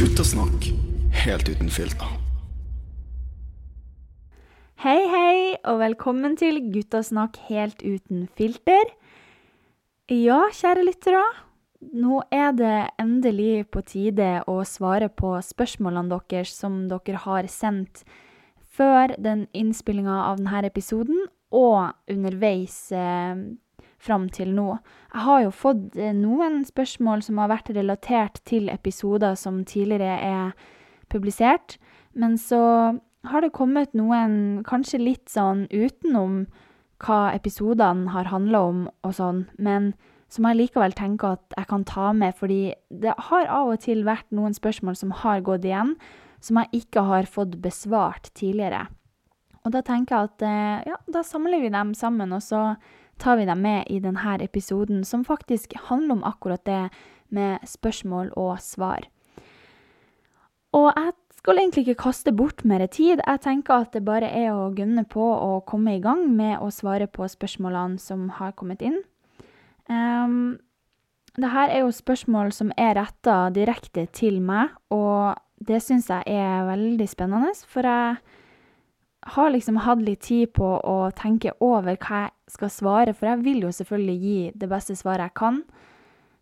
Guttasnakk helt uten filter. Hei, hei, og velkommen til Guttasnakk helt uten filter. Ja, kjære lyttere. Nå er det endelig på tide å svare på spørsmålene deres som dere har sendt før den innspillinga av denne episoden, og underveis eh, fram til nå. Jeg har jo fått eh, noen spørsmål som har vært relatert til episoder som tidligere er publisert, men så har det kommet noen kanskje litt sånn utenom hva episodene har handla om og sånn, men som jeg likevel tenker at jeg kan ta med, fordi det har av og til vært noen spørsmål som har gått igjen, som jeg ikke har fått besvart tidligere. Og da tenker jeg at eh, ja, da samler vi dem sammen, og så tar vi dem med i denne episoden, som faktisk handler om akkurat det med spørsmål og svar. Og jeg skal egentlig ikke kaste bort mer tid. Jeg tenker at det bare er å gunne på å komme i gang med å svare på spørsmålene som har kommet inn. Um, Dette er jo spørsmål som er retta direkte til meg, og det syns jeg er veldig spennende, for jeg har liksom hatt litt tid på å tenke over hva jeg skal svare, for jeg vil jo selvfølgelig gi det beste svaret jeg kan.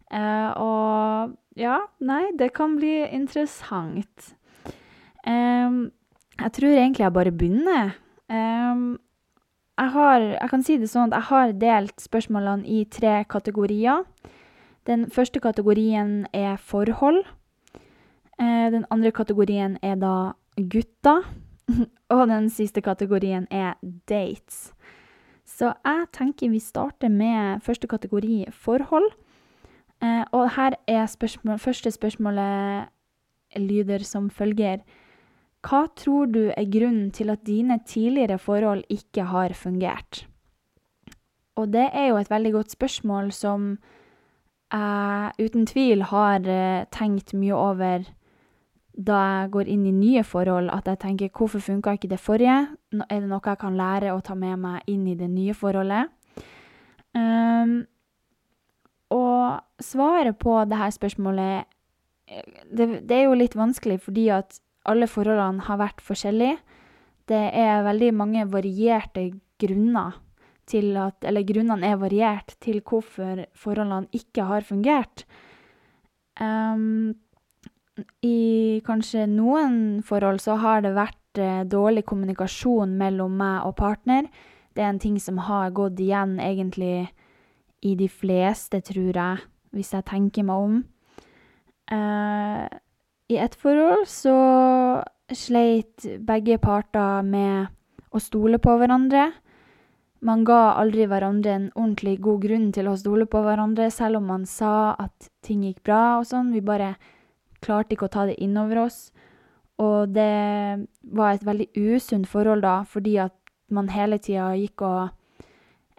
Uh, og ja, nei, det kan bli interessant. Um, jeg tror egentlig jeg bare begynner. Um, jeg har Jeg kan si det sånn at jeg har delt spørsmålene i tre kategorier. Den første kategorien er forhold. Uh, den andre kategorien er da gutter. Og den siste kategorien er dates. Så jeg tenker vi starter med første kategori forhold. Eh, og her er spørsmål, første spørsmålet lyder som følger hva tror du er grunnen til at dine tidligere forhold ikke har fungert? Og det er jo et veldig godt spørsmål som jeg uten tvil har eh, tenkt mye over da jeg går inn i nye forhold, at jeg tenker hvorfor funka ikke det forrige? Er det noe jeg kan lære å ta med meg inn i det nye forholdet? Um, og svaret på dette spørsmålet eh, det, det, er jo litt vanskelig fordi at alle forholdene har vært forskjellige. Det er veldig mange varierte grunner til at Eller grunnene er variert til hvorfor forholdene ikke har fungert. Um, I kanskje noen forhold så har det vært uh, dårlig kommunikasjon mellom meg og partner. Det er en ting som har gått igjen egentlig i de fleste, tror jeg, hvis jeg tenker meg om. Uh, i ett forhold så sleit begge parter med å stole på hverandre. Man ga aldri hverandre en ordentlig god grunn til å stole på hverandre, selv om man sa at ting gikk bra og sånn. Vi bare klarte ikke å ta det innover oss. Og det var et veldig usunt forhold da, fordi at man hele tida gikk og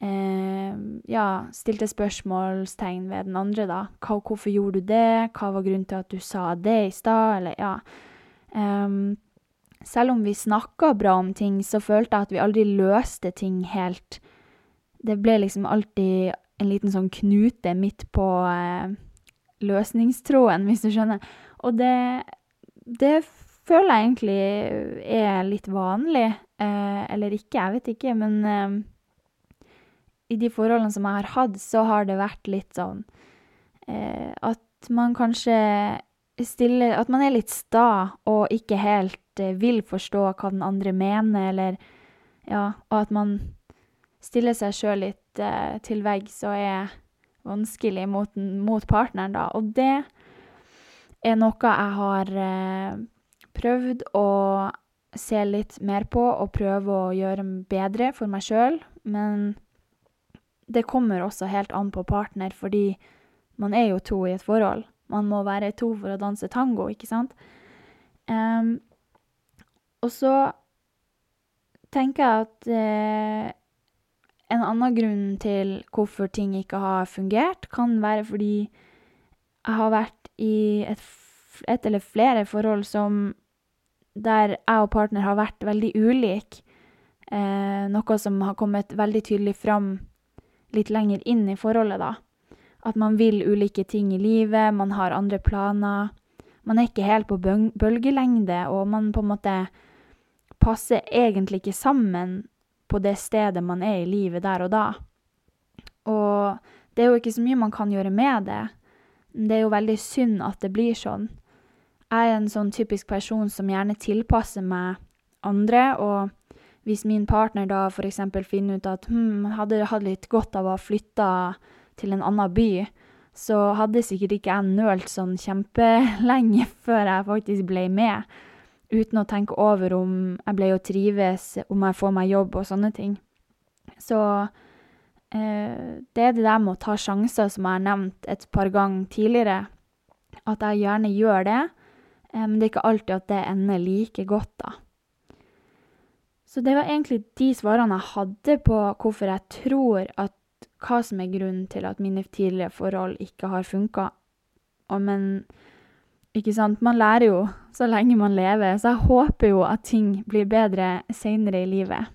eh, ja, stilte spørsmålstegn ved den andre, da. Hva, hvorfor gjorde du det? Hva var grunnen til at du sa det i stad? Eller, ja. Um, selv om vi snakka bra om ting, så følte jeg at vi aldri løste ting helt. Det ble liksom alltid en liten sånn knute midt på eh, løsningstråden, hvis du skjønner. Og det, det føler jeg egentlig er litt vanlig. Eh, eller ikke, jeg vet ikke, men eh, i de forholdene som jeg har hatt, så har det vært litt sånn eh, at man kanskje stiller At man er litt sta og ikke helt eh, vil forstå hva den andre mener, eller Ja, og at man stiller seg sjøl litt eh, til veggs og er vanskelig mot, mot, partneren, da. Og det er noe jeg har eh, prøvd å se litt mer på og prøve å gjøre bedre for meg sjøl, men det kommer også helt an på partner, fordi man er jo to i et forhold. Man må være to for å danse tango, ikke sant? Um, og så tenker jeg at eh, en annen grunn til hvorfor ting ikke har fungert, kan være fordi jeg har vært i et, et eller flere forhold som der jeg og partner har vært veldig ulike. Eh, noe som har kommet veldig tydelig fram litt lenger inn i forholdet, da. At man vil ulike ting i livet, man har andre planer. Man er ikke helt på bølgelengde, og man på en måte passer egentlig ikke sammen på det stedet man er i livet der og da. Og det er jo ikke så mye man kan gjøre med det. Det er jo veldig synd at det blir sånn. Jeg er en sånn typisk person som gjerne tilpasser meg andre, og hvis min partner da eksempel finner ut at hm, hadde hatt litt godt av å ha flytta til en annen by, så hadde sikkert ikke jeg nølt sånn kjempelenge før jeg faktisk ble med, uten å tenke over om jeg ble å trives, om jeg får meg jobb og sånne ting. Så det er det der med å ta sjanser som jeg har nevnt et par ganger tidligere, at jeg gjerne gjør det, eh, men det er ikke alltid at det ender like godt, da. Så det var egentlig de svarene jeg hadde på hvorfor jeg tror at hva som er grunnen til at mine tidligere forhold ikke har funka. Men ikke sant, man lærer jo så lenge man lever, så jeg håper jo at ting blir bedre seinere i livet.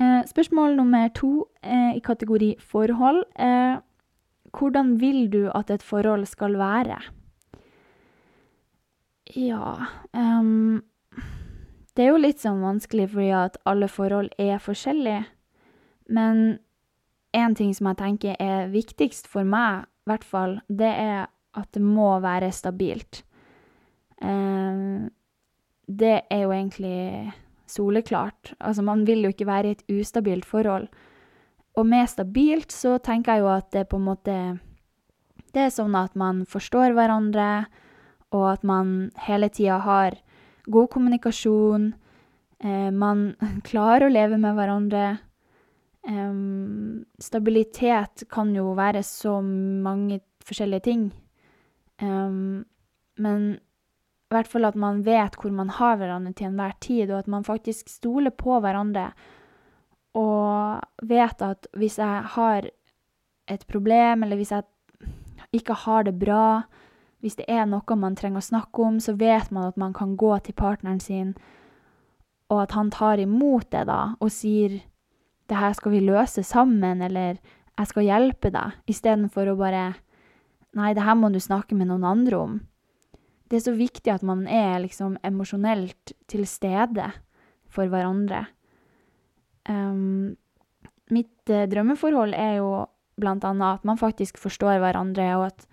Eh, spørsmål nummer to eh, i kategori forhold er hvordan vil du at et forhold skal være? Ja um, Det er jo litt sånn vanskelig fordi at alle forhold er forskjellige. Men én ting som jeg tenker er viktigst for meg, i hvert fall, det er at det må være stabilt. Um, det er jo egentlig soleklart. Altså, man vil jo ikke være i et ustabilt forhold. Og med stabilt så tenker jeg jo at det på en måte Det er sånn at man forstår hverandre, og at man hele tida har god kommunikasjon. Eh, man klarer å leve med hverandre. Um, stabilitet kan jo være så mange forskjellige ting. Um, men i hvert fall at man vet hvor man har hverandre til enhver tid, og at man faktisk stoler på hverandre. Og vet at hvis jeg har et problem, eller hvis jeg ikke har det bra, hvis det er noe man trenger å snakke om, så vet man at man kan gå til partneren sin, og at han tar imot det da, og sier det her skal vi løse sammen, eller jeg skal hjelpe deg, istedenfor å bare Nei, det her må du snakke med noen andre om. Det er så viktig at man er liksom emosjonelt til stede for hverandre. Um, mitt uh, drømmeforhold er jo blant annet at man faktisk forstår hverandre, og at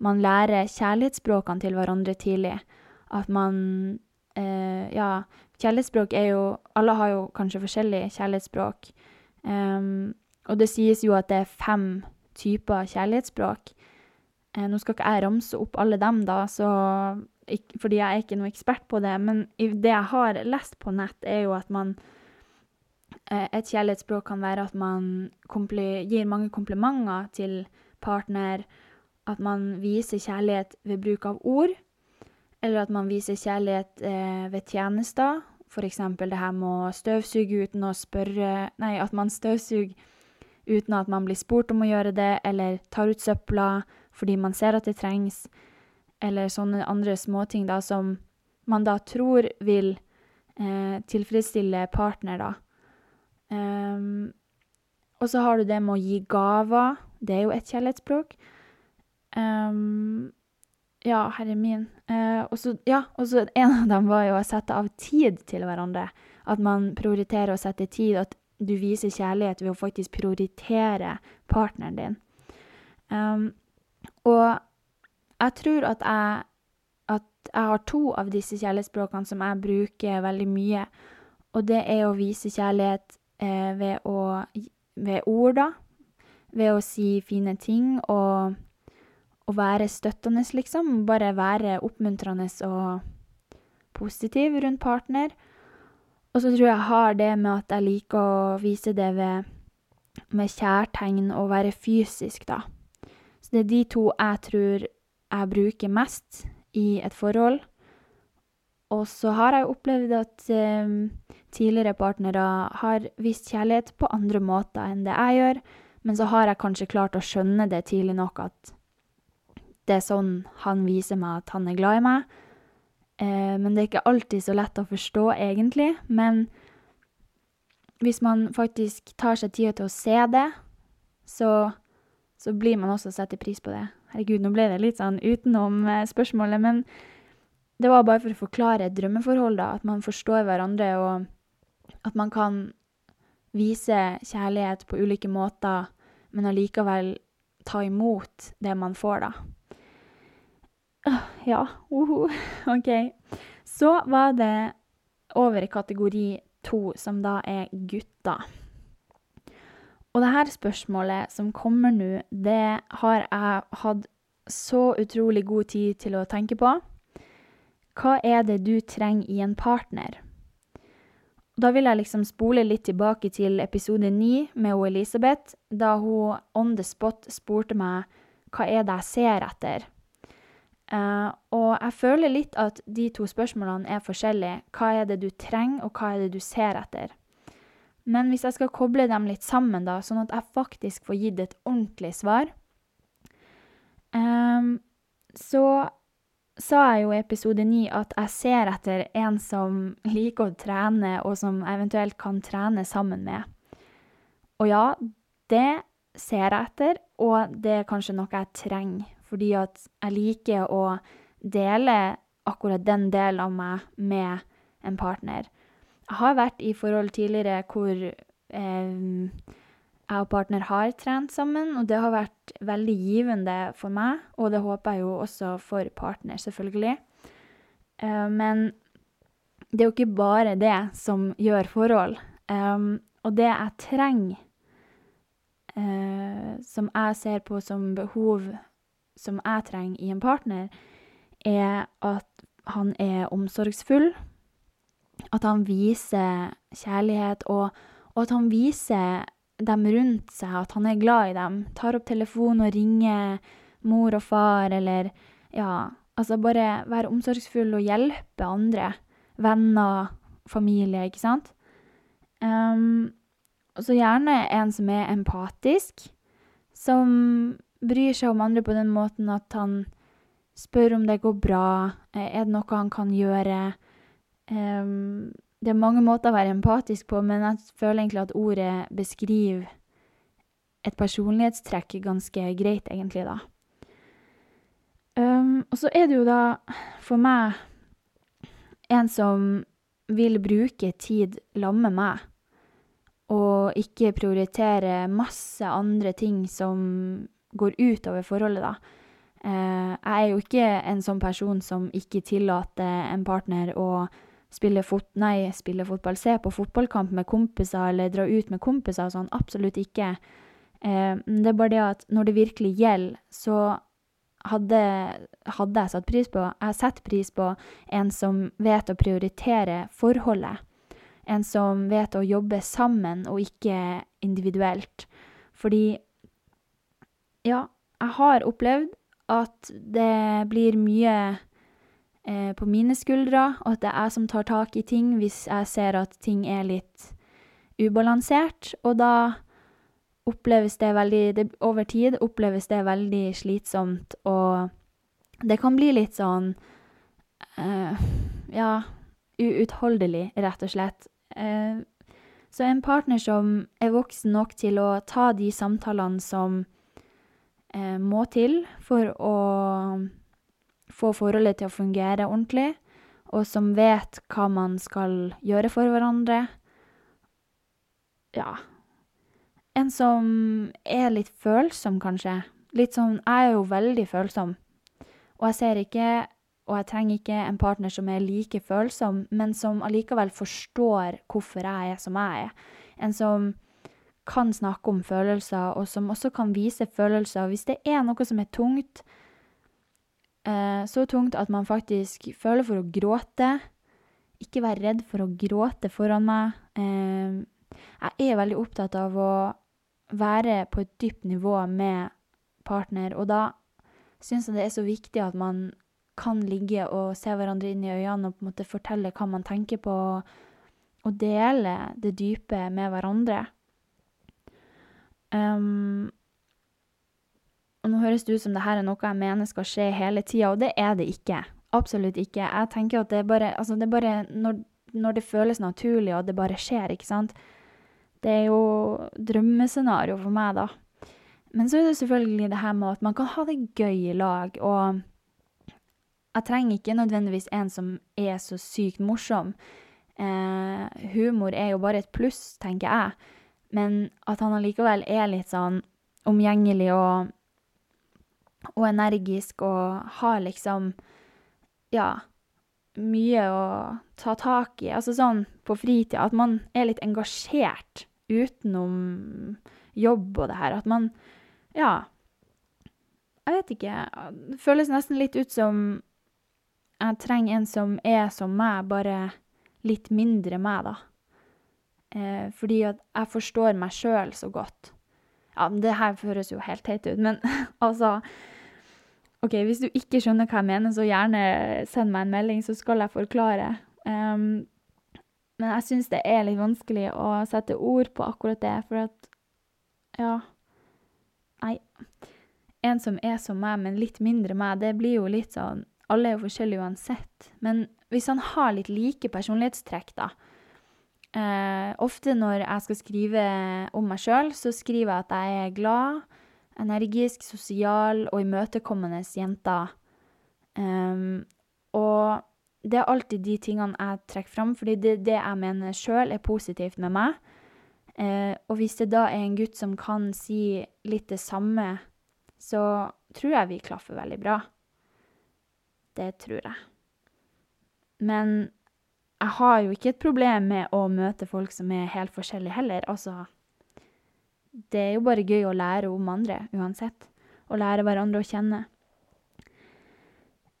man lærer kjærlighetsspråkene til hverandre tidlig. At man uh, Ja, Kjærlighetsspråk er jo Alle har jo kanskje forskjellige kjærlighetsspråk. Um, og det sies jo at det er fem typer kjærlighetsspråk. Uh, nå skal ikke jeg ramse opp alle dem, da, så, fordi jeg er ikke noe ekspert på det. Men det jeg har lest på nett, er jo at man uh, Et kjærlighetsspråk kan være at man gir mange komplimenter til partner. At man viser kjærlighet ved bruk av ord. Eller at man viser kjærlighet eh, ved tjenester. Eksempel det her med å støvsuge uten å spørre Nei, at man støvsuger uten at man blir spurt om å gjøre det, eller tar ut søpla fordi man ser at det trengs, eller sånne andre småting da som man da tror vil eh, tilfredsstille partner, da. Um, og så har du det med å gi gaver. Det er jo et kjærlighetsspråk. Um, ja, herre min. Uh, og så ja, og så en av dem var jo å sette av tid til hverandre. At man prioriterer å sette tid, at du viser kjærlighet ved å faktisk prioritere partneren din. Um, og jeg tror at jeg, at jeg har to av disse kjærlighetsspråkene som jeg bruker veldig mye. Og det er å vise kjærlighet eh, ved, å, ved ord, da. Ved å si fine ting og å være støttende, liksom. Bare være oppmuntrende og positiv rundt partner. Og så tror jeg jeg har det med at jeg liker å vise det ved, med kjærtegn og være fysisk, da. Det er de to jeg tror jeg bruker mest i et forhold. Og så har jeg opplevd at eh, tidligere partnere har vist kjærlighet på andre måter enn det jeg gjør, men så har jeg kanskje klart å skjønne det tidlig nok at det er sånn han viser meg at han er glad i meg. Eh, men det er ikke alltid så lett å forstå, egentlig. Men hvis man faktisk tar seg tida til å se det, så, så blir man også sette pris på det. Herregud, nå ble det litt sånn utenom eh, spørsmålet, men det var bare for å forklare et drømmeforhold, da. At man forstår hverandre, og at man kan vise kjærlighet på ulike måter, men allikevel ta imot det man får, da. Ja, uhu. OK. Så var det over i kategori to, som da er gutter. Og det her spørsmålet som kommer nå, det har jeg hatt så utrolig god tid til å tenke på. Hva er det du trenger i en partner? Da vil jeg liksom spole litt tilbake til episode ni med Elisabeth, da hun on the spot spurte meg hva er det jeg ser etter. Uh, og jeg føler litt at de to spørsmålene er forskjellige. Hva er det du trenger, og hva er det du ser etter? Men hvis jeg skal koble dem litt sammen, da, sånn at jeg faktisk får gitt et ordentlig svar um, Så sa jeg jo i episode ni at jeg ser etter en som liker å trene, og som eventuelt kan trene sammen med. Og ja, det ser jeg etter, og det er kanskje noe jeg trenger fordi at jeg liker å dele akkurat den delen av meg med en partner. Har vært i forhold tidligere hvor eh, jeg og partner har trent sammen, og det har vært veldig givende for meg, og det håper jeg jo også for partner, selvfølgelig. Eh, men det er jo ikke bare det som gjør forhold. Um, og det jeg trenger, uh, som jeg ser på som behov som jeg trenger i en partner, er at han er omsorgsfull, at han viser kjærlighet, og, og, at han viser dem rundt seg at han er glad i dem. Tar opp telefonen og ringer mor og far, eller ja, altså bare være omsorgsfull og hjelpe andre. Venner, familie, ikke sant? Um, så gjerne en som er empatisk, som bryr seg om andre på den måten at han spør om det går bra, eh, er det noe han kan gjøre? Um, det er mange måter å være empatisk på, men jeg føler egentlig at ordet beskriver et personlighetstrekk ganske greit, egentlig, da. Um, og så er det jo da, for meg, en som vil bruke tid lamme meg, og ikke prioritere masse andre ting som går utover forholdet, da. Eh, jeg er jo ikke en sånn person som ikke tillater en partner å spille, fot nei, spille fotball, se på fotballkamp med kompiser eller dra ut med kompiser og sånn. Absolutt ikke. Eh, det er bare det at når det virkelig gjelder, så hadde, hadde jeg satt pris på Jeg setter pris på en som vet å prioritere forholdet. En som vet å jobbe sammen og ikke individuelt. Fordi ja, jeg har opplevd at det blir mye på mine skuldre, og at det er jeg som tar tak i ting hvis jeg ser at ting er litt ubalansert. Og da oppleves det veldig det, Over tid oppleves det veldig slitsomt, og det kan bli litt sånn eh, Ja, uutholdelig, rett og slett. Eh, så en partner som er voksen nok til å ta de samtalene som eh, må til for å få forholdet til å fungere ordentlig, og som vet hva man skal gjøre for hverandre. Ja En som er litt følsom, kanskje. Litt sånn Jeg er jo veldig følsom, og jeg ser ikke og jeg trenger ikke en partner som er like følsom, men som allikevel forstår hvorfor jeg er som jeg er. En som kan snakke om følelser, og som også kan vise følelser. Hvis det er noe som er tungt, så tungt at man faktisk føler for å gråte, ikke være redd for å gråte foran meg. Eh, jeg er veldig opptatt av å være på et dypt nivå med partner, og da syns jeg det er så viktig at man kan ligge og se hverandre inn i øynene og på en måte fortelle hva man tenker på, og dele det dype med hverandre. Um, og nå høres det ut som det her er noe jeg mener skal skje hele tida, og det er det ikke. Absolutt ikke. Jeg tenker at det er bare, altså det er bare når, når, det føles naturlig, og det bare skjer, ikke sant. Det er jo drømmescenario for meg, da. Men så er det selvfølgelig det her med at man kan ha det gøy i lag, og jeg trenger ikke nødvendigvis en som er så sykt morsom. Eh, humor er jo bare et pluss, tenker jeg, men at han allikevel er litt sånn omgjengelig og, og energisk og har liksom Ja, mye å ta tak i. Altså sånn på fritida. At man er litt engasjert utenom jobb og det her. At man Ja. Jeg vet ikke. Det føles nesten litt ut som jeg trenger en som er som meg, bare litt mindre meg, da. Eh, fordi at jeg forstår meg sjøl så godt. Ja, det her høres jo helt teit ut, men altså OK, hvis du ikke skjønner hva jeg mener, så gjerne send meg en melding, så skal jeg forklare. Um, men jeg syns det er litt vanskelig å sette ord på akkurat det, for at Ja. Nei. En som er som meg, men litt mindre meg, det blir jo litt sånn Alle er jo forskjellige uansett. Men hvis han har litt like personlighetstrekk, da eh, Ofte når jeg skal skrive om meg sjøl, så skriver jeg at jeg er glad, energisk, sosial og imøtekommende jente. Um, og det er alltid de tingene jeg trekker fram, fordi det det jeg mener sjøl er positivt med meg. Eh, og hvis det da er en gutt som kan si litt det samme, så tror jeg vi klaffer veldig bra. Det tror jeg. Men jeg har jo ikke et problem med å møte folk som er helt forskjellige heller. Altså Det er jo bare gøy å lære om andre uansett. Å lære hverandre å kjenne.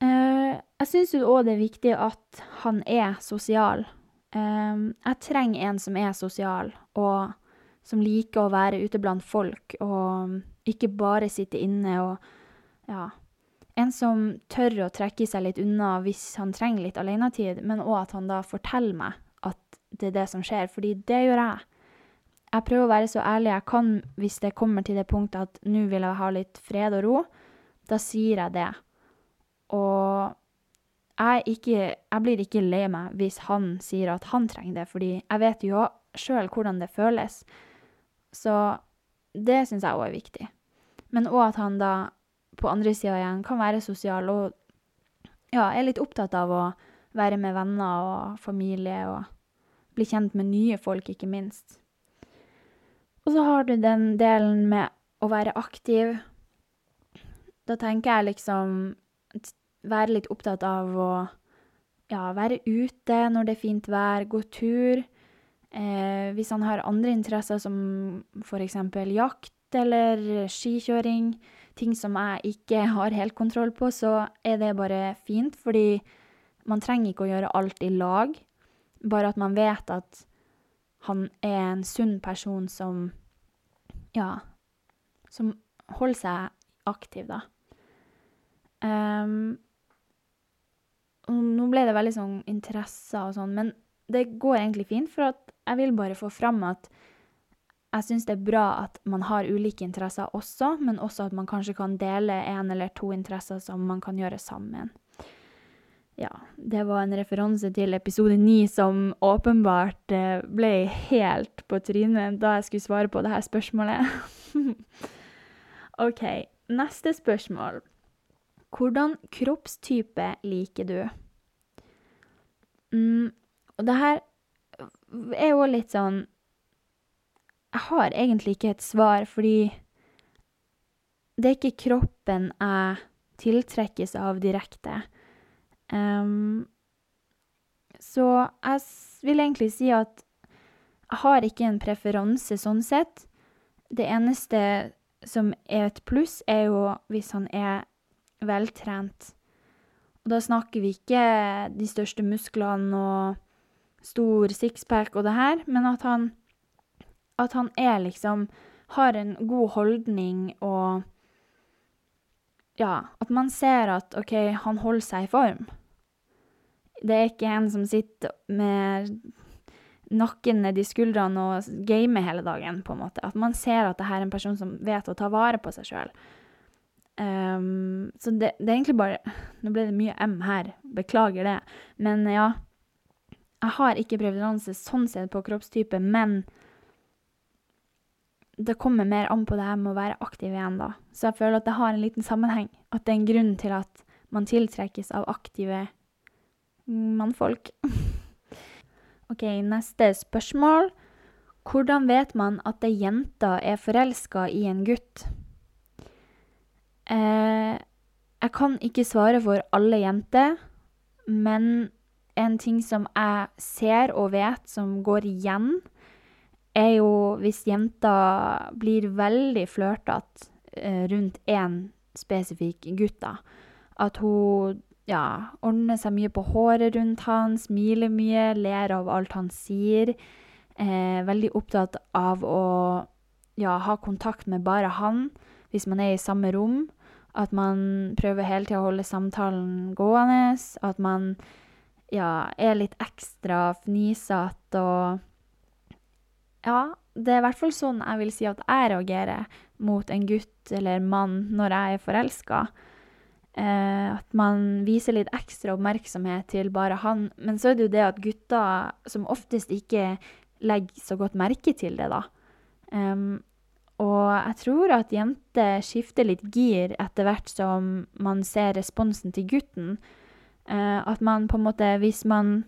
Eh, jeg syns jo òg det er viktig at han er sosial. Eh, jeg trenger en som er sosial, og som liker å være ute blant folk, og ikke bare sitte inne og Ja. En som tør å trekke seg litt unna hvis han trenger litt alenetid, men òg at han da forteller meg at det er det som skjer, fordi det gjør jeg. Jeg prøver å være så ærlig jeg kan hvis det kommer til det punktet at nå vil jeg ha litt fred og ro. Da sier jeg det. Og jeg, ikke, jeg blir ikke lei meg hvis han sier at han trenger det, fordi jeg vet jo sjøl hvordan det føles. Så det syns jeg òg er viktig. Men òg at han da på andre sida igjen kan være sosial og ja, er litt opptatt av å være med venner og familie og bli kjent med nye folk, ikke minst. Og så har du den delen med å være aktiv. Da tenker jeg liksom være litt opptatt av å ja, være ute når det er fint vær, gå tur. Eh, hvis han har andre interesser som f.eks. jakt eller skikjøring, ting som jeg ikke har helt kontroll på, så er det bare fint, fordi man trenger ikke å gjøre alt i lag. Bare at man vet at han er en sunn person som Ja, som holder seg aktiv, da. Um, nå ble det veldig sånn interesser og sånn, men det går egentlig fint, for at jeg vil bare få fram at jeg syns det er bra at man har ulike interesser også, men også at man kanskje kan dele en eller to interesser som man kan gjøre sammen. Ja, det var en referanse til episode ni som åpenbart eh, ble helt på trynet da jeg skulle svare på det her spørsmålet. OK, neste spørsmål. Hvordan kroppstype liker du? Mm, og det her er jo litt sånn Jeg har egentlig ikke et svar, fordi det er ikke kroppen jeg tiltrekkes av direkte. Um, så jeg vil egentlig si at jeg har ikke en preferanse sånn sett. Det eneste som er et pluss, er jo hvis han er veltrent. Og da snakker vi ikke de største musklene og stor sixpack og det her, men at han At han er liksom Har en god holdning og Ja, at man ser at OK, han holder seg i form. Det er ikke en som sitter med nakken ned i skuldrene og gamer hele dagen, på en måte. At man ser at det her er en person som vet å ta vare på seg sjøl. Um, ehm, så det, det, er egentlig bare Nå ble det mye M her, beklager det. Men ja, jeg har ikke preferanse sånn sett på kroppstype, men det kommer mer an på det her med å være aktiv igjen, da. Så jeg føler at det har en liten sammenheng. At det er en grunn til at man tiltrekkes av aktive mannfolk. OK, neste spørsmål. Hvordan vet man at ei jente er forelska i en gutt? Eh, jeg kan ikke svare for alle jenter, men en ting som jeg ser og vet som går igjen, er jo hvis jenta blir veldig flørtete eh, rundt én spesifikk gutt, da. At hun ja, ordner seg mye på håret rundt han, smiler mye, ler av alt han sier. Eh, veldig opptatt av å ja, ha kontakt med bare han hvis man er i samme rom. At man prøver hele tida å holde samtalen gående. At man ja, er litt ekstra fnisete og Ja, det er i hvert fall sånn jeg vil si at jeg reagerer mot en gutt eller mann når jeg er forelska. Eh, at man viser litt ekstra oppmerksomhet til bare han. Men så er det jo det at gutter som oftest ikke legger så godt merke til det, da. Um, og jeg tror at jenter skifter litt gir etter hvert som man ser responsen til gutten. Uh, at man på en måte, hvis man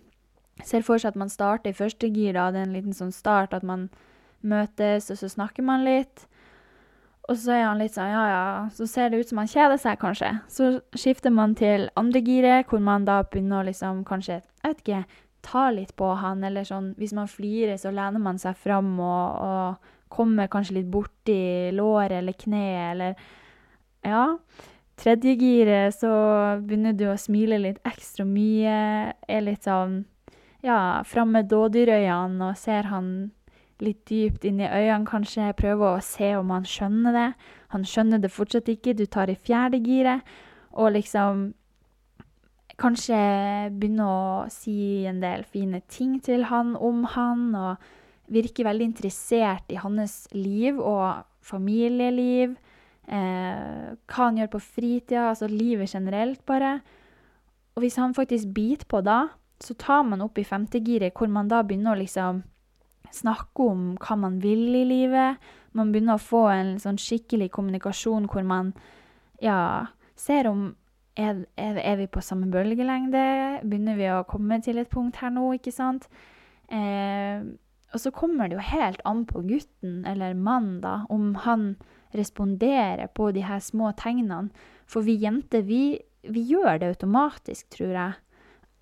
ser for seg at man starter i første gir, da, det er en liten sånn start, at man møtes, og så snakker man litt. Og så er han litt sånn, ja ja, så ser det ut som han kjeder seg, kanskje. Så skifter man til andre giret, hvor man da begynner å liksom kanskje, jeg vet ikke, ta litt på han, eller sånn Hvis man flirer, så lener man seg fram og, og kommer kanskje litt borti låret eller kneet, eller Ja. Tredje giret, så begynner du å smile litt ekstra mye, er litt sånn Ja, fram med dådyrøynene og ser han litt dypt inn i øynene, kanskje. Prøver å se om han skjønner det. Han skjønner det fortsatt ikke. Du tar i fjerde giret, og liksom Kanskje begynne å si en del fine ting til han om han, og virke veldig interessert i hans liv og familieliv. Eh, hva han gjør på fritida, altså livet generelt, bare. Og hvis han faktisk biter på da, så tar man opp i femtegiret, hvor man da begynner å liksom snakke om hva man vil i livet. Man begynner å få en sånn skikkelig kommunikasjon hvor man ja, ser om er, er, vi på samme bølgelengde? Begynner vi å komme til et punkt her nå, ikke sant? Eh, og så kommer det jo helt an på gutten eller mannen, da, om han responderer på de her små tegnene. For vi jenter, vi, vi gjør det automatisk, tror jeg.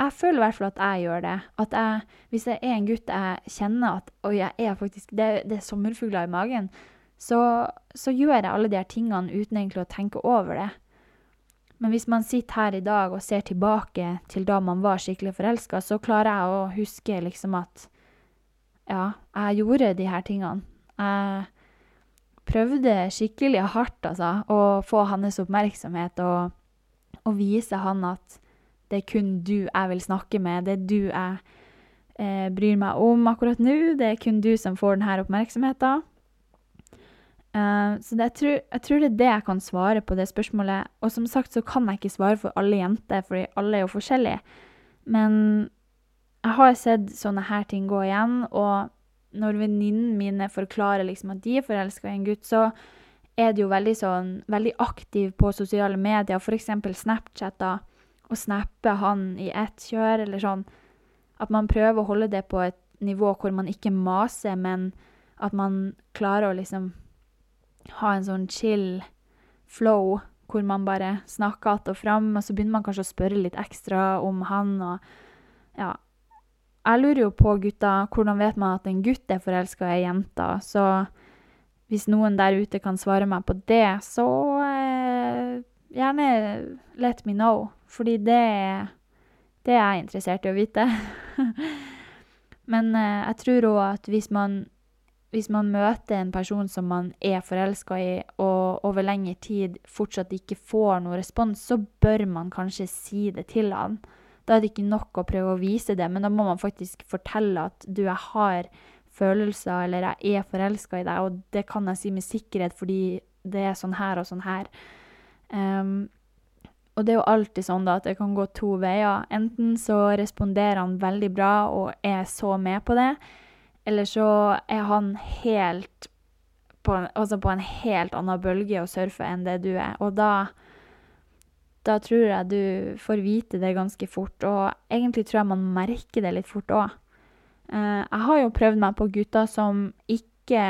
Jeg føler i hvert fall at jeg gjør det. At jeg, hvis jeg er en gutt jeg kjenner at oi, jeg er faktisk, det, det er sommerfugler i magen, så, så gjør jeg alle de her tingene uten egentlig å tenke over det. Men hvis man sitter her i dag og ser tilbake til da man var skikkelig forelska, så klarer jeg å huske liksom at ja, jeg gjorde de her tingene. Jeg prøvde skikkelig hardt, altså, å få hans oppmerksomhet og, og, vise han at det er kun du jeg vil snakke med, det er du jeg eh, bryr meg om akkurat nå, det er kun du som får denne oppmerksomheten. Uh, så det, jeg, tror, jeg, tror, det er det jeg kan svare på det spørsmålet. Og som sagt så kan jeg ikke svare for alle jenter, fordi alle er jo forskjellige. Men jeg har sett sånne her ting gå igjen, og når venninnene mine forklarer liksom at de er forelska i en gutt, så er det jo veldig sånn veldig aktiv på sosiale medier, f.eks. Snapchatter, og snappe han i ett kjør, eller sånn. At man prøver å holde det på et nivå hvor man ikke maser, men at man klarer å liksom ha en sånn chill flow hvor man bare snakker att og fram, og så begynner man kanskje å spørre litt ekstra om han og Ja. Jeg lurer jo på, gutta, hvordan vet man at en gutt er forelska i ei jente? Så hvis noen der ute kan svare meg på det, så eh, gjerne let me know. Fordi det, det er jeg interessert i å vite. Men eh, jeg tror òg at hvis man hvis man møter en person som man er forelska i, og over lengre tid fortsatt ikke får noen respons, så bør man kanskje si det til han. Da er det ikke nok å prøve å vise det, men da må man faktisk fortelle at du, jeg har følelser, eller jeg er forelska i deg, og det kan jeg si med sikkerhet fordi det er sånn her og sånn her. Um, og det er jo alltid sånn da, at det kan gå to veier. Enten så responderer han veldig bra og er så med på det, eller så er han helt på en, altså på en helt annen bølge å surfe enn det du er. Og da, da tror jeg du får vite det ganske fort, og egentlig tror jeg man merker det litt fort òg. Eh, jeg har jo prøvd meg på gutter som ikke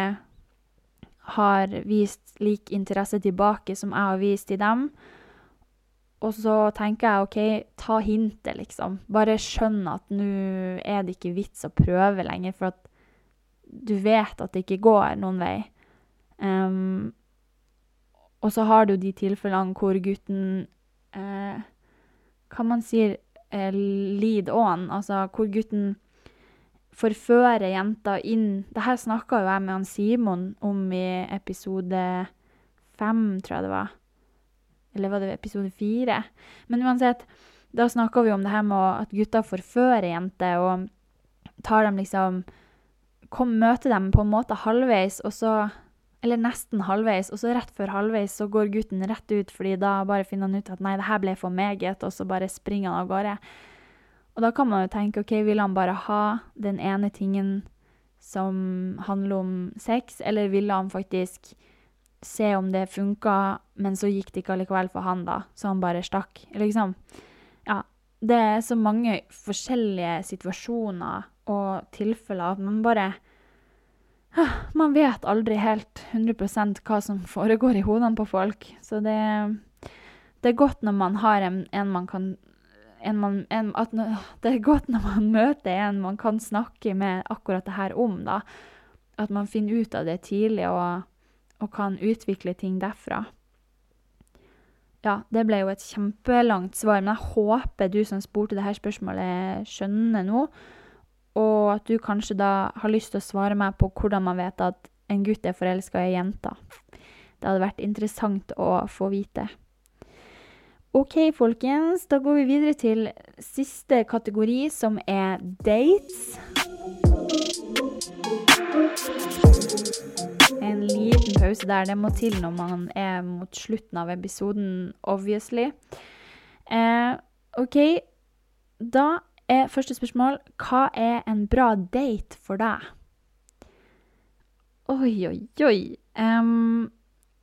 har vist lik interesse tilbake som jeg har vist til dem. Og så tenker jeg OK, ta hintet, liksom. Bare skjønn at nå er det ikke vits å prøve lenger, for at du vet at det ikke går noen vei. Um, og så har du de tilfellene hvor gutten eh, Hva man sier eh, lead on, altså hvor gutten forfører jenta inn Det her snakka jo jeg med han Simon om i episode fem, tror jeg det var. Eller var det episode fire? Men uansett, da snakka vi om det her med at gutter forfører jenter og tar dem liksom kom, Møter dem på en måte halvveis, og så Eller nesten halvveis, og så rett før halvveis så går gutten rett ut, fordi da bare finner han ut at nei, det her ble for meget, og så bare springer han av gårde. Og da kan man jo tenke OK, vil han bare ha den ene tingen som handler om sex, eller ville han faktisk se om det funka, men så gikk det ikke allikevel for han, da, så han bare stakk. Liksom. Ja. Det er så mange forskjellige situasjoner og tilfeller at man bare Man vet aldri helt 100% hva som foregår i hodene på folk. Så det, det er godt når man har en, en man kan en man, en, at, Det er godt når man møter en man kan snakke med akkurat det her om, da. At man finner ut av det tidlig og og kan utvikle ting derfra. Ja, det ble jo et kjempelangt svar, men jeg håper du som spurte dette spørsmålet, skjønner nå, og at du kanskje da har lyst til å svare meg på hvordan man vet at en gutt er forelska i ei jente. Det hadde vært interessant å få vite. OK, folkens, da går vi videre til siste kategori, som er dates. Pause der. Det må til når man er mot slutten av episoden, obviously. Eh, OK, da er første spørsmål Hva er en bra date for deg? Oi, oi, oi. Um,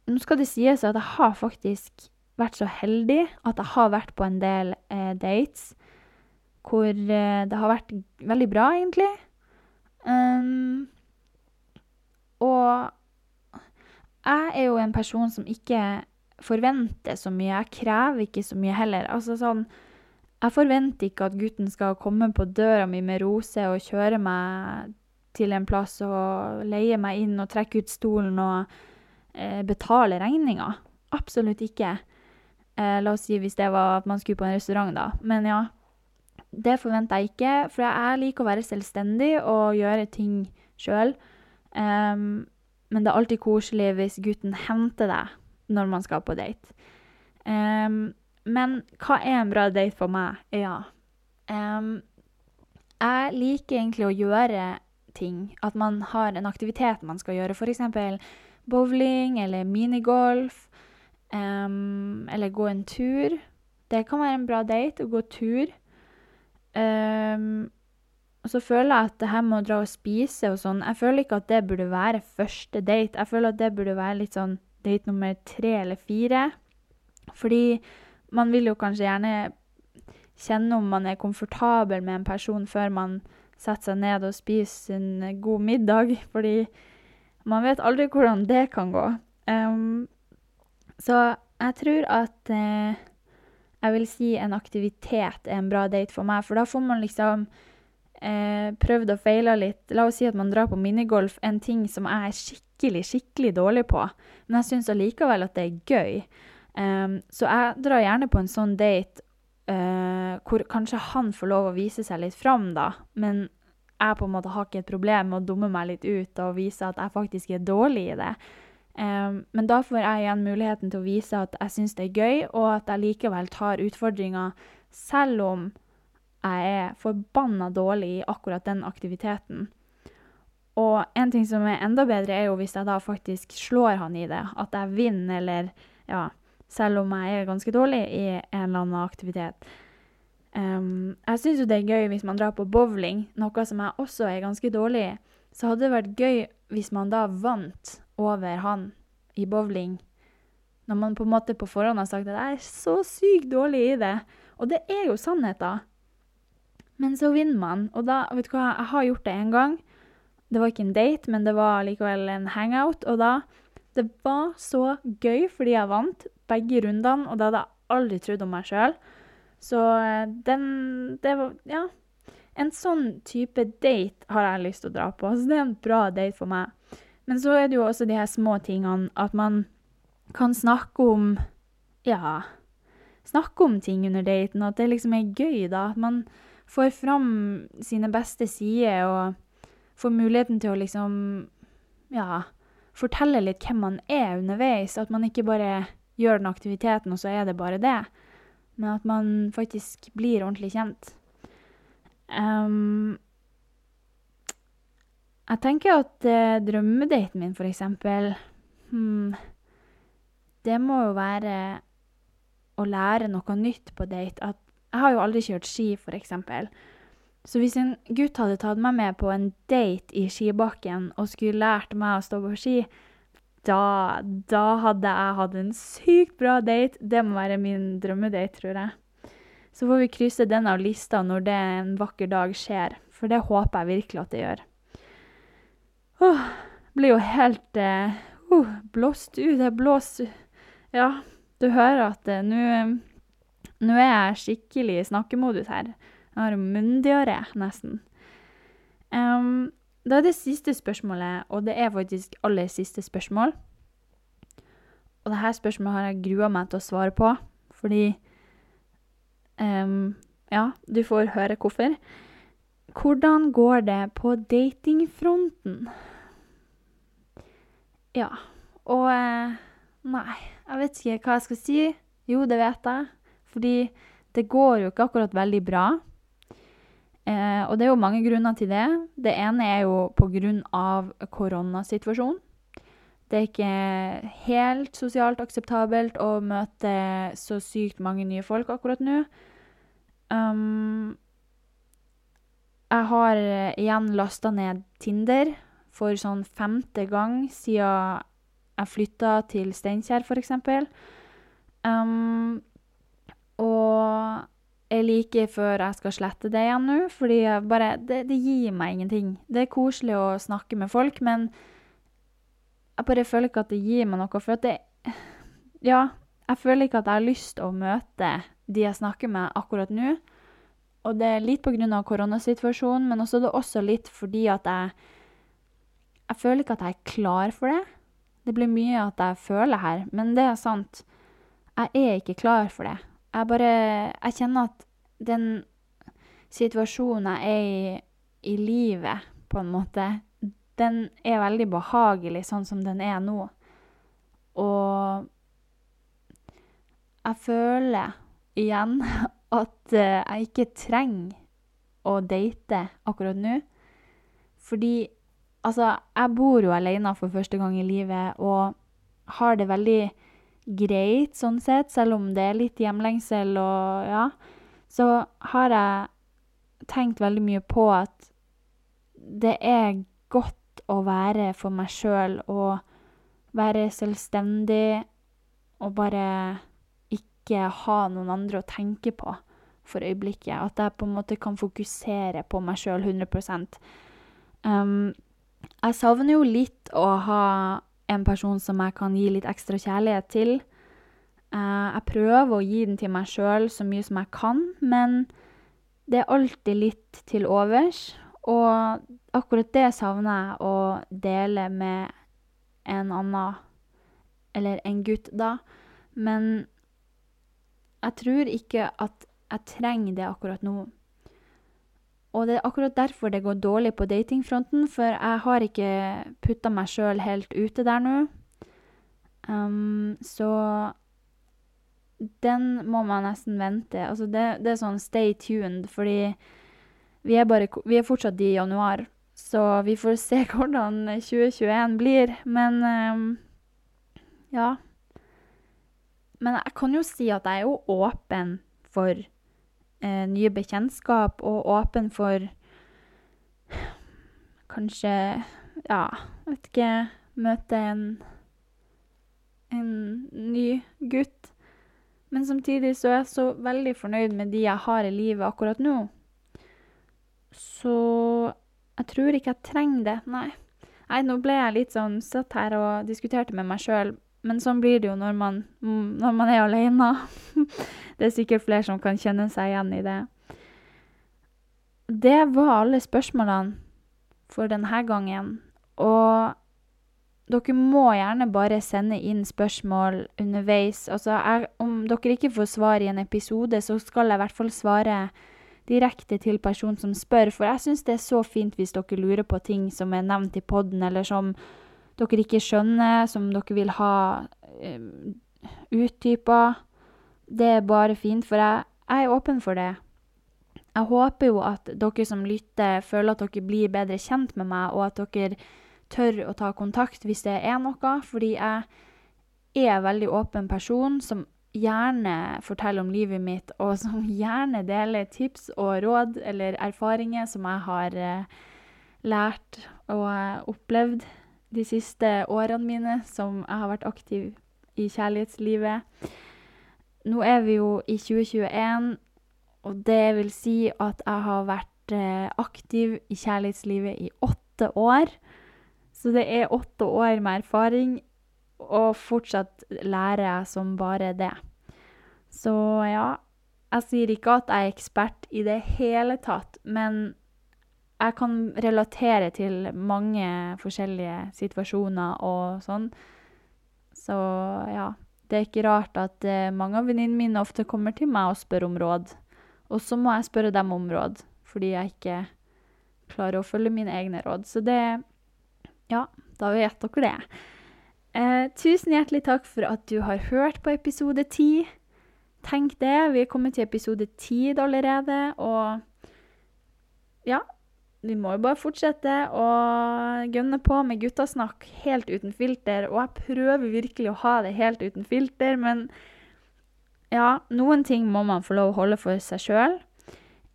nå skal det sies at jeg har faktisk vært så heldig at jeg har vært på en del eh, dates hvor eh, det har vært veldig bra, egentlig. Um, og jeg er jo en person som ikke forventer så mye. Jeg krever ikke så mye heller. Altså sånn Jeg forventer ikke at gutten skal komme på døra mi med rose og kjøre meg til en plass og leie meg inn og trekke ut stolen og eh, betale regninga. Absolutt ikke. Eh, la oss si hvis det var at man skulle på en restaurant, da. Men ja. Det forventer jeg ikke, for jeg liker å være selvstendig og gjøre ting sjøl. Men det er alltid koselig hvis gutten henter deg når man skal på date. Um, men hva er en bra date for meg? Ja. Um, jeg liker egentlig å gjøre ting. At man har en aktivitet man skal gjøre. F.eks. bowling eller minigolf. Um, eller gå en tur. Det kan være en bra date å gå tur. Um, og så føler jeg at det her med å dra og spise og sånn Jeg føler ikke at det burde være første date. Jeg føler at det burde være litt sånn date nummer tre eller fire. Fordi man vil jo kanskje gjerne kjenne om man er komfortabel med en person før man setter seg ned og spiser en god middag. Fordi man vet aldri hvordan det kan gå. Um, så jeg tror at uh, jeg vil si en aktivitet er en bra date for meg, for da får man liksom eh, prøvd og feila litt. La oss si at man drar på minigolf, en ting som jeg er skikkelig, skikkelig dårlig på. Men jeg syns allikevel at det er gøy. Um, så jeg drar gjerne på en sånn date uh, hvor kanskje han får lov å vise seg litt fram, da. Men jeg på en måte har ikke et problem med å dumme meg litt ut og vise at jeg faktisk er dårlig i det. Um, men da får jeg igjen muligheten til å vise at jeg syns det er gøy, og at jeg likevel tar utfordringa selv om jeg er forbanna dårlig i akkurat den aktiviteten. Og en ting som er enda bedre, er jo hvis jeg da faktisk slår han i det. At jeg vinner, eller ja Selv om jeg er ganske dårlig i en eller annen aktivitet. Um, jeg syns jo det er gøy hvis man drar på bowling, noe som jeg også er ganske dårlig i. Så hadde det vært gøy hvis man da vant, over han i bowling. Når man på en måte på forhånd har sagt at jeg er så sykt dårlig i det. Og det er jo sannheten. Men så vinner man, og da Vet du hva, jeg har gjort det én gang. Det var ikke en date, men det var likevel en hangout. Og da Det var så gøy fordi jeg vant begge rundene, og det hadde jeg aldri trodd om meg sjøl. Så eh, den Det var Ja. En sånn type date har jeg lyst til å dra på. Så det er en bra date for meg. Men så er det jo også de her små tingene at man kan snakke om Ja, snakke om ting under daten, og at det liksom er gøy, da. At man får fram sine beste sider og får muligheten til å liksom Ja, fortelle litt hvem man er underveis. At man ikke bare gjør den aktiviteten, og så er det bare det. Men at man faktisk blir ordentlig kjent. Um, jeg tenker at eh, drømmedaten min, for eksempel hmm, Det må jo være å lære noe nytt på date. At jeg har jo aldri kjørt ski, eksempel. Så hvis en gutt hadde tatt meg med på en date i skibakken og skulle lært meg å stå på ski, da, da hadde jeg hatt en sykt bra date. Det må være min drømmedate, tror jeg. Så får vi krysse den av lista når det en vakker dag skjer, for det håper jeg virkelig at det gjør. Åh, blir jo helt uh, blåst ut. Jeg blåser Ja, du hører at uh, nå er jeg skikkelig i snakkemodus her. Jeg har munndiaré, nesten. Um, da er det siste spørsmålet, og det er faktisk aller siste spørsmål. Og dette spørsmålet har jeg grua meg til å svare på, fordi Um, ja, du får høre hvorfor. Hvordan går det på datingfronten? Ja, og eh, Nei, jeg vet ikke hva jeg skal si. Jo, det vet jeg. Fordi det går jo ikke akkurat veldig bra. Eh, og det er jo mange grunner til det. Det ene er jo pga. koronasituasjonen. Det er ikke helt sosialt akseptabelt å møte så sykt mange nye folk akkurat nå. Um, jeg har igjen lasta ned Tinder for sånn femte gang siden jeg flytta til Steinkjer, f.eks. Um, og jeg liker før jeg skal slette det igjen nå, fordi bare, det, det, gir meg ingenting. Det er koselig å snakke med folk, men jeg bare føler ikke at det gir meg noe. For at det Ja, jeg føler ikke at jeg har lyst til å møte de jeg snakker med akkurat nå. Og det er litt pga. koronasituasjonen, men også det er også litt fordi at jeg Jeg føler ikke at jeg er klar for det. Det blir mye at jeg føler her, men det er sant. Jeg er ikke klar for det. Jeg bare Jeg kjenner at den situasjonen jeg er i i livet, på en måte, den er veldig behagelig sånn som den er nå. Og jeg føler igjen at uh, jeg ikke trenger å date akkurat nå. Fordi altså, jeg bor jo alene for første gang i livet og har det veldig greit sånn sett, selv om det er litt hjemlengsel og ja. Så har jeg tenkt veldig mye på at det er godt å være for meg sjøl og være selvstendig og bare ikke ha noen andre å tenke på for øyeblikket. At jeg på en måte kan fokusere på meg sjøl 100 um, Jeg savner jo litt å ha en person som jeg kan gi litt ekstra kjærlighet til. Uh, jeg prøver å gi den til meg sjøl så mye som jeg kan, men det er alltid litt til overs. Og akkurat det savner jeg å dele med en annen, eller en gutt, da. Men jeg tror ikke at jeg trenger det akkurat nå. Og det er akkurat derfor det går dårlig på datingfronten, for jeg har ikke putta meg sjøl helt ute der nå. Um, så den må man nesten vente. Altså det, det, er sånn stay tuned, fordi vi er, bare, vi er fortsatt i januar. Så vi får se hvordan 2021 blir. Men um, ja. Men jeg kan jo si at jeg er jo åpen for eh, nye bekjentskap, og åpen for kanskje Ja, vet ikke møte en, en ny gutt. Men samtidig så er jeg så veldig fornøyd med de jeg har i livet akkurat nå. Så jeg tror ikke jeg trenger det, nei. Nei, nå ble jeg litt sånn satt her og diskuterte med meg sjøl, men sånn blir det jo når man, når man er alene. det er sikkert flere som kan kjenne seg igjen i det. Det var alle spørsmålene for denne gangen. Og dere må gjerne bare sende inn spørsmål underveis. Altså, jeg, om dere ikke får svar i en episode, så skal jeg i hvert fall svare direkte til personen som spør, for jeg syns det er så fint hvis dere lurer på ting som er nevnt i poden, eller som dere ikke skjønner, som dere vil ha uh, utdypa. Det er bare fint, for jeg, jeg er åpen for det. Jeg håper jo at dere som lytter, føler at dere blir bedre kjent med meg, og at dere tør å ta kontakt hvis det er noe, fordi jeg er en veldig åpen person som gjerne forteller om livet mitt, og som gjerne deler tips og råd eller erfaringer som jeg har eh, lært og eh, opplevd de siste årene mine som jeg har vært aktiv i kjærlighetslivet. Nå er vi jo i 2021, og det vil si at jeg har vært eh, aktiv i kjærlighetslivet i åtte år. Så det er åtte år med erfaring, og fortsatt lærer jeg som bare det. Så ja, jeg sier ikke at jeg er ekspert i det hele tatt, men jeg kan relatere til mange forskjellige situasjoner og sånn. Så ja, det er ikke rart at uh, mange av venninnene mine ofte kommer til meg og spør om råd. Og så må jeg spørre dem om råd, fordi jeg ikke klarer å følge mine egne råd. Så det ja, da vet dere det. Eh, tusen hjertelig takk for at du har hørt på episode ti. Tenk det, vi er kommet til episode ti allerede, og ja Vi må jo bare fortsette å gønne på med guttasnakk helt uten filter. Og jeg prøver virkelig å ha det helt uten filter, men ja, noen ting må man få lov å holde for seg sjøl.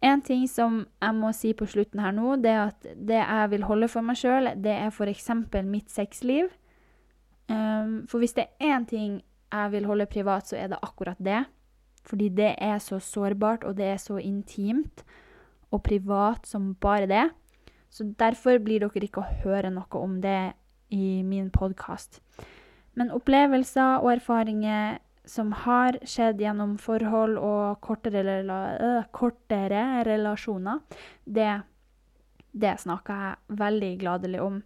En ting som jeg må si på slutten her nå, det er at det jeg vil holde for meg sjøl, det er f.eks. mitt sexliv. Um, for hvis det er én ting jeg vil holde privat, så er det akkurat det. Fordi det er så sårbart, og det er så intimt og privat som bare det. Så derfor blir dere ikke å høre noe om det i min podkast. Men opplevelser og erfaringer som har skjedd gjennom forhold og kortere, øh, kortere relasjoner, det, det snakker jeg veldig gladelig om.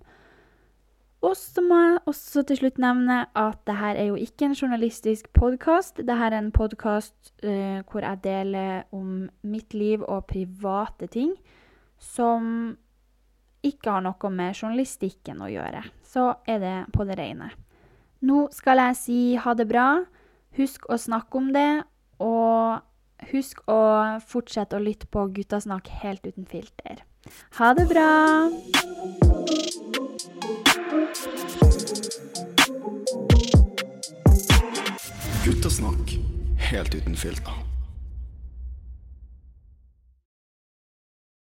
Og så må jeg også til slutt nevne at dette er jo ikke en journalistisk podkast. Dette er en podkast uh, hvor jeg deler om mitt liv og private ting som ikke har noe med journalistikken å gjøre. Så er det på det rene. Nå skal jeg si ha det bra. Husk å snakke om det, og husk å fortsette å lytte på Guttasnakk helt uten filter. Ha det bra! Guttasnakk helt uten filter.